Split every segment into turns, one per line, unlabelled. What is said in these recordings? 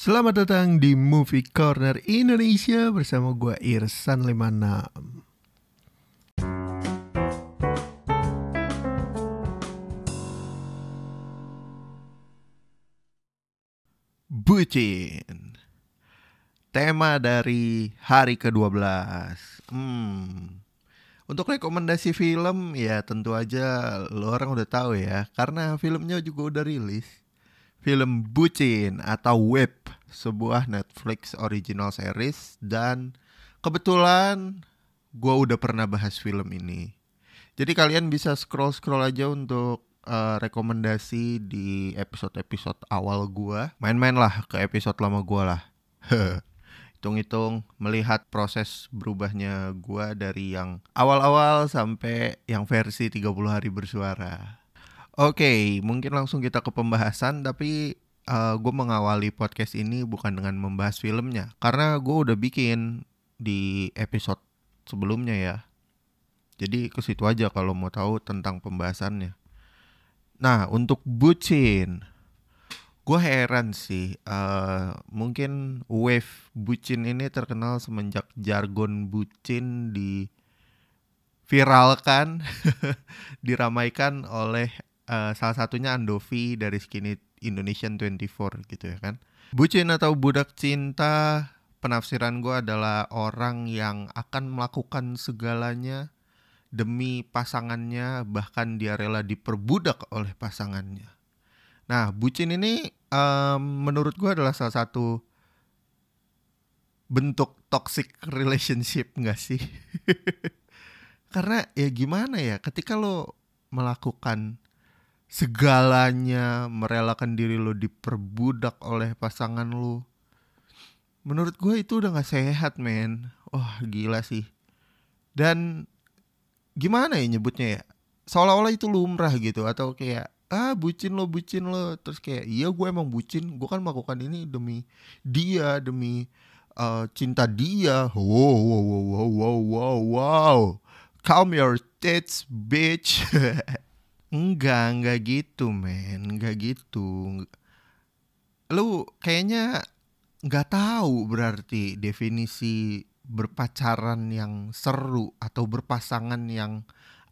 Selamat datang di Movie Corner Indonesia bersama gue Irsan 56 Bucin. Tema dari hari ke-12 Hmm. Untuk rekomendasi film ya tentu aja lo orang udah tahu ya Karena filmnya juga udah rilis Film Bucin atau Web Sebuah Netflix original series Dan kebetulan gue udah pernah bahas film ini Jadi kalian bisa scroll-scroll aja untuk uh, rekomendasi di episode-episode awal gua. Main-main lah ke episode lama gua lah. Hitung-hitung melihat proses berubahnya gua dari yang awal-awal sampai yang versi 30 hari bersuara. Oke, okay, mungkin langsung kita ke pembahasan tapi uh, gue mengawali podcast ini bukan dengan membahas filmnya karena gue udah bikin di episode sebelumnya ya. Jadi ke situ aja kalau mau tahu tentang pembahasannya. Nah, untuk bucin, gue heran sih. Uh, mungkin wave bucin ini terkenal semenjak jargon bucin di viralkan, diramaikan oleh uh, salah satunya Andovi dari Skinny Indonesian 24 gitu ya kan. Bucin atau budak cinta, penafsiran gue adalah orang yang akan melakukan segalanya demi pasangannya bahkan dia rela diperbudak oleh pasangannya. Nah, bucin ini um, menurut gue adalah salah satu bentuk toxic relationship gak sih? Karena ya gimana ya, ketika lo melakukan segalanya, merelakan diri lo diperbudak oleh pasangan lo, menurut gue itu udah gak sehat men. Wah gila sih. Dan gimana ya nyebutnya ya? Seolah-olah itu lumrah gitu atau kayak ah bucin lo bucin lo. Terus kayak iya gue emang bucin. Gue kan melakukan ini demi dia demi uh, cinta dia. Wow wow wow wow wow wow wow. Calm your tits bitch enggak enggak gitu men enggak gitu lu kayaknya nggak tahu berarti definisi berpacaran yang seru atau berpasangan yang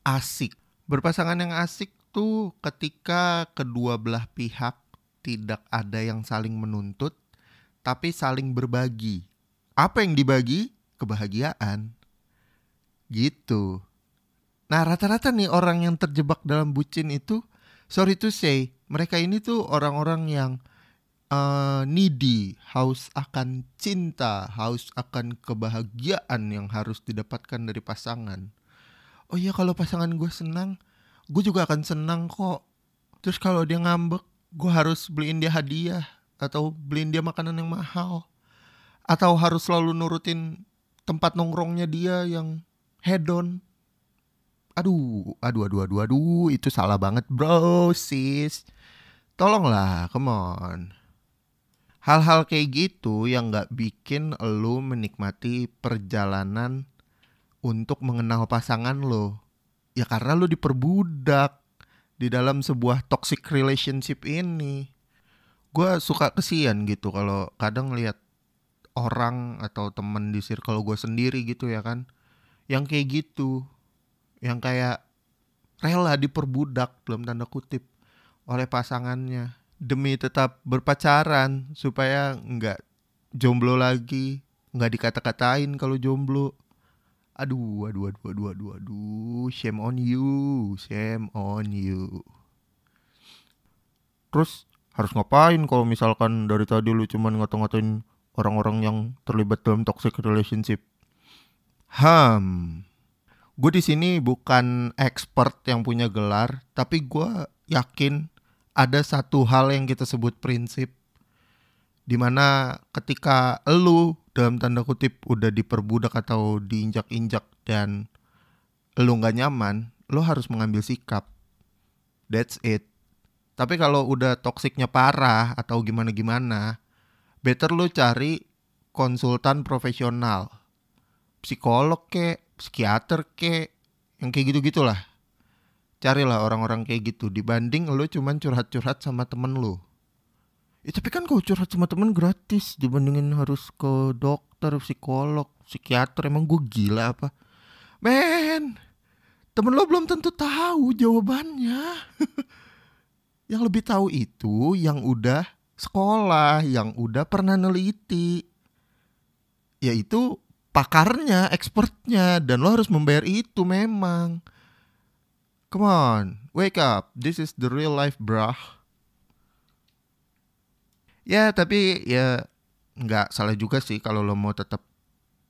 asik. Berpasangan yang asik tuh ketika kedua belah pihak tidak ada yang saling menuntut, tapi saling berbagi. Apa yang dibagi? Kebahagiaan. Gitu. Nah rata-rata nih orang yang terjebak dalam bucin itu, sorry to say, mereka ini tuh orang-orang yang uh, needy, haus akan cinta, haus akan kebahagiaan yang harus didapatkan dari pasangan. Oh iya kalau pasangan gue senang, gue juga akan senang kok. Terus kalau dia ngambek, gue harus beliin dia hadiah atau beliin dia makanan yang mahal. Atau harus selalu nurutin tempat nongkrongnya dia yang hedon. Aduh, aduh, aduh, aduh, aduh, itu salah banget bro, sis. Tolonglah, come on. Hal-hal kayak gitu yang gak bikin lo menikmati perjalanan untuk mengenal pasangan lo. Ya karena lo diperbudak di dalam sebuah toxic relationship ini. Gue suka kesian gitu kalau kadang lihat orang atau temen di circle gue sendiri gitu ya kan. Yang kayak gitu. Yang kayak rela diperbudak dalam tanda kutip oleh pasangannya. Demi tetap berpacaran supaya nggak jomblo lagi nggak dikata-katain kalau jomblo. Aduh aduh aduh aduh aduh aduh shame on you shame on you. Terus harus ngapain kalau misalkan dari tadi lu cuman ngata-ngatain orang-orang yang terlibat dalam toxic relationship? Ham gue di sini bukan expert yang punya gelar tapi gue yakin ada satu hal yang kita sebut prinsip di mana ketika lu dalam tanda kutip udah diperbudak atau diinjak-injak dan lu nggak nyaman, lu harus mengambil sikap. That's it. Tapi kalau udah toksiknya parah atau gimana-gimana, better lu cari konsultan profesional. Psikolog ke, psikiater ke, yang kayak gitu-gitulah carilah orang-orang kayak gitu dibanding lo cuman curhat-curhat sama temen lo Ya, tapi kan kalau curhat sama temen gratis dibandingin harus ke dokter, psikolog, psikiater. Emang gue gila apa? Men, temen lo belum tentu tahu jawabannya. yang lebih tahu itu yang udah sekolah, yang udah pernah neliti. Yaitu pakarnya, expertnya, dan lo harus membayar itu memang. Come on, wake up. This is the real life, brah. Ya, tapi ya nggak salah juga sih kalau lo mau tetap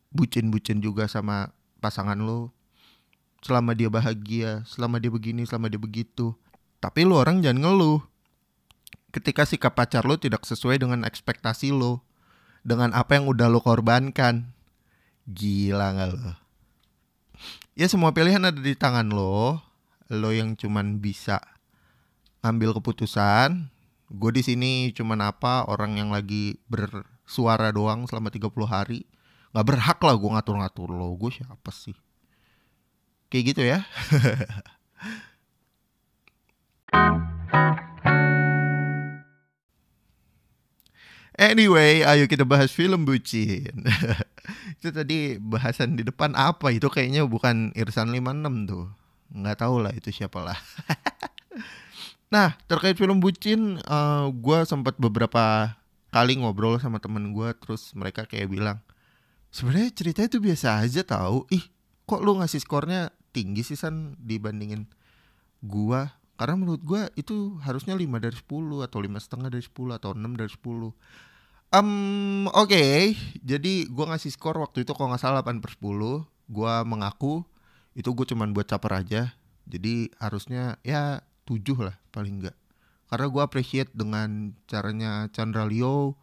bucin-bucin juga sama pasangan lo selama dia bahagia, selama dia begini, selama dia begitu. Tapi lo orang jangan ngeluh. Ketika sikap pacar lo tidak sesuai dengan ekspektasi lo, dengan apa yang udah lo korbankan. Gila gak lo? Ya semua pilihan ada di tangan lo. Lo yang cuman bisa ambil keputusan. Gue di sini cuman apa orang yang lagi bersuara doang selama 30 hari. Gak berhak lah gue ngatur-ngatur lo. Gue siapa sih? Kayak gitu ya. Anyway, ayo kita bahas film bucin. itu tadi bahasan di depan apa? Itu kayaknya bukan Irsan 56 tuh. Nggak tahu lah itu siapa lah. nah, terkait film bucin, uh, eh, gue sempat beberapa kali ngobrol sama temen gue, terus mereka kayak bilang, sebenarnya ceritanya itu biasa aja tahu. Ih, kok lu ngasih skornya tinggi sih San dibandingin gua karena menurut gua itu harusnya 5 dari 10 atau lima setengah dari 10 atau 6 dari 10 Um, oke, okay. jadi gua ngasih skor waktu itu kalau nggak salah 8 per 10 Gua mengaku itu gue cuman buat caper aja. Jadi harusnya ya 7 lah paling enggak Karena gua appreciate dengan caranya Chandra Leo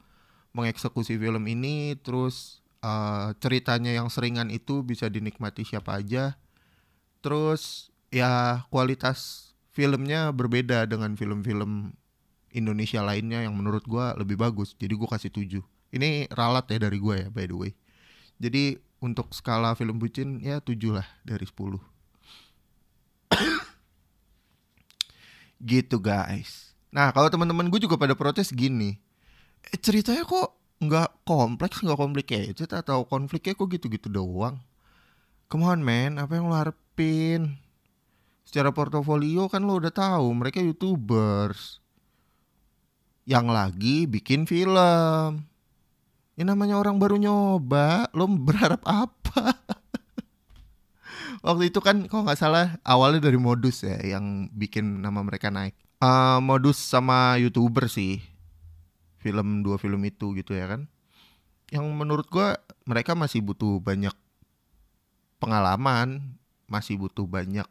mengeksekusi film ini Terus uh, ceritanya yang seringan itu bisa dinikmati siapa aja. Terus ya kualitas filmnya berbeda dengan film-film Indonesia lainnya yang menurut gue lebih bagus. Jadi gue kasih 7. Ini ralat ya dari gue ya by the way. Jadi untuk skala film bucin ya 7 lah dari 10. gitu guys. Nah kalau teman-teman gue juga pada protes gini. Eh, ceritanya kok nggak kompleks nggak complicated atau konfliknya kok gitu-gitu doang. Come on man, apa yang lo harap Pin. Secara portofolio kan lo udah tahu mereka youtubers yang lagi bikin film. Ini namanya orang baru nyoba, lo berharap apa? Waktu itu kan kok nggak salah awalnya dari modus ya yang bikin nama mereka naik. Uh, modus sama youtuber sih film dua film itu gitu ya kan. Yang menurut gua mereka masih butuh banyak pengalaman masih butuh banyak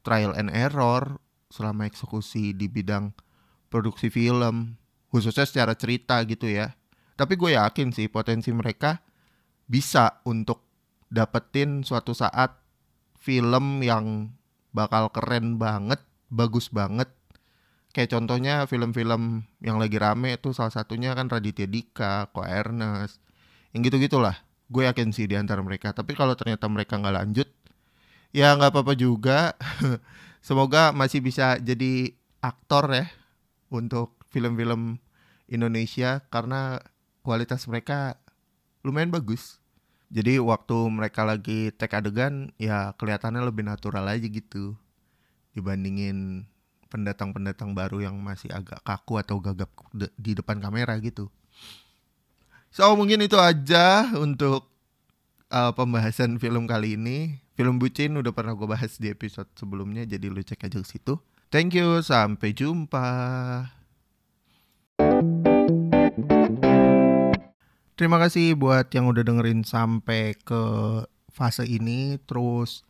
trial and error selama eksekusi di bidang produksi film khususnya secara cerita gitu ya. Tapi gue yakin sih potensi mereka bisa untuk dapetin suatu saat film yang bakal keren banget bagus banget. Kayak contohnya film-film yang lagi rame itu salah satunya kan Raditya Dika, Ko Ernest yang gitu-gitulah. Gue yakin sih di antara mereka. Tapi kalau ternyata mereka nggak lanjut ya nggak apa-apa juga. Semoga masih bisa jadi aktor ya untuk film-film Indonesia karena kualitas mereka lumayan bagus jadi waktu mereka lagi take adegan ya kelihatannya lebih natural aja gitu dibandingin pendatang-pendatang baru yang masih agak kaku atau gagap di depan kamera gitu. So mungkin itu aja untuk uh, pembahasan film kali ini. Film bucin udah pernah gue bahas di episode sebelumnya, jadi lu cek aja ke situ. Thank you, sampai jumpa. Terima kasih buat yang udah dengerin sampai ke fase ini. Terus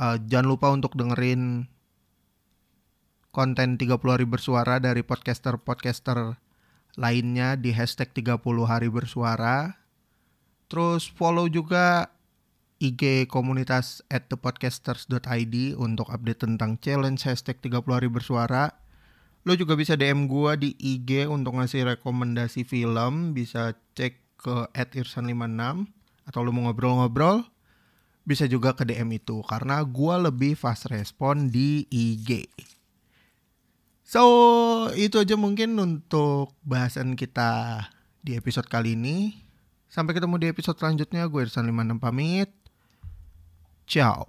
uh, jangan lupa untuk dengerin konten 30 hari bersuara dari podcaster-podcaster lainnya di hashtag 30 hari bersuara. Terus follow juga IG komunitas at thepodcasters.id untuk update tentang challenge hashtag 30 hari bersuara. Lo juga bisa DM gue di IG untuk ngasih rekomendasi film. Bisa cek ke at irsan56 atau lo mau ngobrol-ngobrol. Bisa juga ke DM itu karena gue lebih fast respon di IG. So, itu aja mungkin untuk bahasan kita di episode kali ini. Sampai ketemu di episode selanjutnya. Gue Irsan 56 pamit. 叫